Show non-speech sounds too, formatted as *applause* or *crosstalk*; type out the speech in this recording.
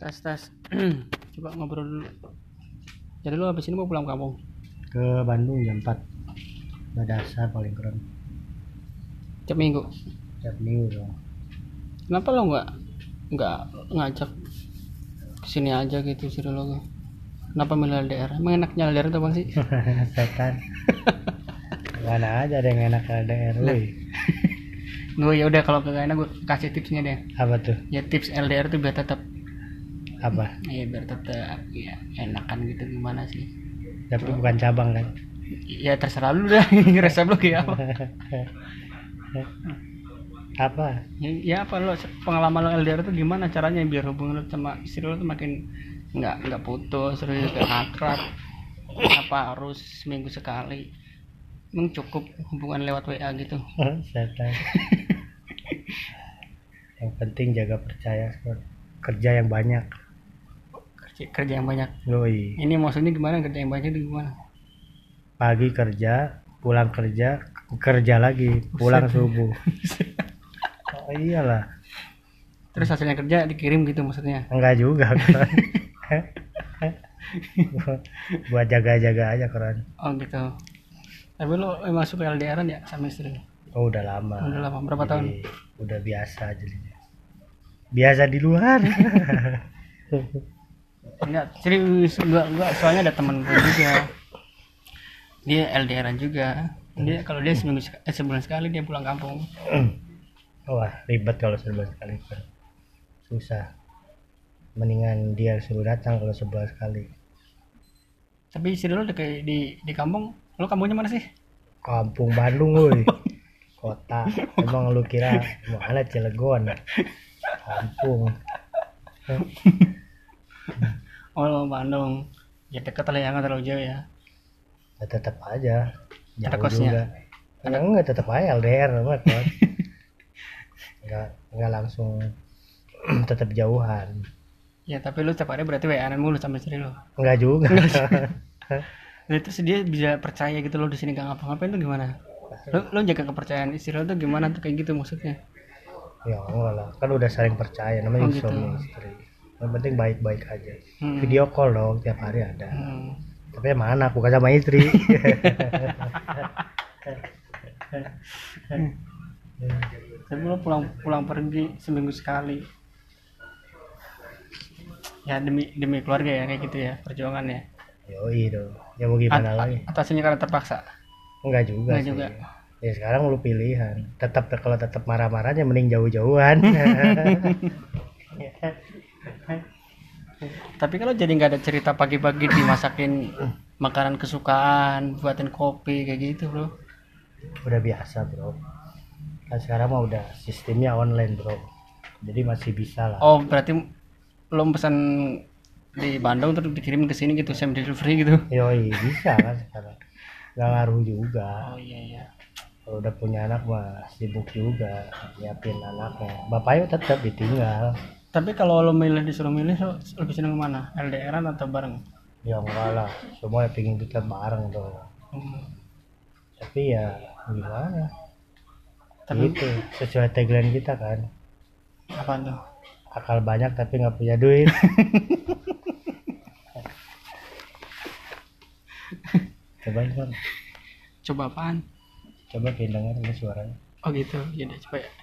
tes tes. *clears throat* Coba ngobrol dulu. Jadi lu habis ini mau pulang kampung? Ke Bandung jam 4 udah dasar paling keren tiap minggu? Tiap minggu dong. Kenapa lo nggak nggak ngajak ke sini aja gitu sih lo kenapa milih LDR emang enaknya LDR itu apa sih? *laughs* Setan mana aja ada yang enak LDR woi. *laughs* Gue ya udah kalau kagak enak gue kasih tipsnya deh. Apa tuh? Ya tips LDR tuh biar tetap apa? Ya biar tetap ya enakan gitu gimana sih? Tapi bukan cabang kan? Ya terserah lu dah *laughs* resep lu kayak apa. *laughs* Apa? Ya, ya apa lo pengalaman lo LDR tuh gimana caranya biar hubungan lo sama istri lo tuh makin nggak nggak putus terus juga akrab? Apa harus seminggu sekali? Emang cukup hubungan lewat WA gitu? Setan *laughs* yang penting jaga percaya kerja yang banyak kerja, kerja yang banyak. Yoi. ini maksudnya gimana? Kerja yang banyak itu gimana? Pagi kerja pulang kerja kerja lagi pulang subuh. *laughs* Oh iyalah. Terus hasilnya kerja dikirim gitu maksudnya? Enggak juga *laughs* kan buat jaga-jaga aja keren oh gitu. Tapi lo emang suka LDRan ya sama istri? Oh udah lama. Udah lama. Berapa tahun? Jadi, udah biasa jadinya. Biasa di luar *laughs* enggak serius enggak enggak. Soalnya ada temen gue juga. Dia LDRan juga. Dia kalau dia seminggu eh, sebulan sekali dia pulang kampung. *clears throat* Wah ribet kalau sebulan sekali. Susah. Mendingan dia suruh datang kalau sebulan sekali. Tapi istri lo di, di di kampung. Lo kampungnya mana sih? Kampung Bandung woi. Kota. Emang lu kira mana Cilegon? Kampung *laughs* oh Bandung. Ya deket lah ya nggak terlalu jauh ya. Ya tetap aja. Ada jauh kosnya? juga. Ada enggak tetap aja LDR mah kos *laughs* enggak enggak langsung *clears throat* tetap jauhan. Ya tapi lo setiap hari berarti WA mulu sama istri lo enggak juga. *laughs* Nah, terus dia bisa percaya gitu lo di sini gak ngapa-ngapain tuh gimana? Lo lo jaga kepercayaan istri lo tuh gimana tuh kayak gitu maksudnya? Ya enggak lah. Kan udah saling percaya namanya Oh, gitu. suami istri yang penting baik-baik aja. Hmm. video call dong tiap hari ada. Hmm. tapi mana? Bukan sama istri. *laughs* Tapi lo pulang pulang pergi seminggu sekali. Ya demi demi keluarga ya kayak gitu ya perjuangan ya. Yoi dong. Ya mau gimana At- lagi? atasnya karena terpaksa? Enggak juga Enggak sih. juga. ya sekarang lu pilihan. Tetap kalau tetap marah-marahnya mending jauh-jauhan *laughs* *laughs* tapi kalau jadi nggak ada cerita pagi-pagi dimasakin makanan kesukaan buatin kopi kayak gitu bro. Udah biasa bro. Kan sekarang mah udah sistemnya online bro. Jadi masih bisa lah. Oh berarti lo pesan di Bandung terus dikirim ke sini gitu same delivery gitu? Yoi bisa kan *laughs* sekarang. Nggak ngaruh juga. Oh iya iya. Kalau udah punya anak mah sibuk juga nyiapin anaknya. Bapaknya tetap ditinggal tapi kalau lo milih disuruh milih lo lebih seneng mana? LDRan atau bareng? Ya enggak lah. Semua pengen kita bareng dong Hmm. tapi ya gimana? Tapi gitu. Sesuai tagline kita kan. Apa tuh? Akal banyak tapi nggak punya duit. *laughs* Coba Intan. coba apaan? Coba denger ini suaranya. Oh gitu. Ya coba ya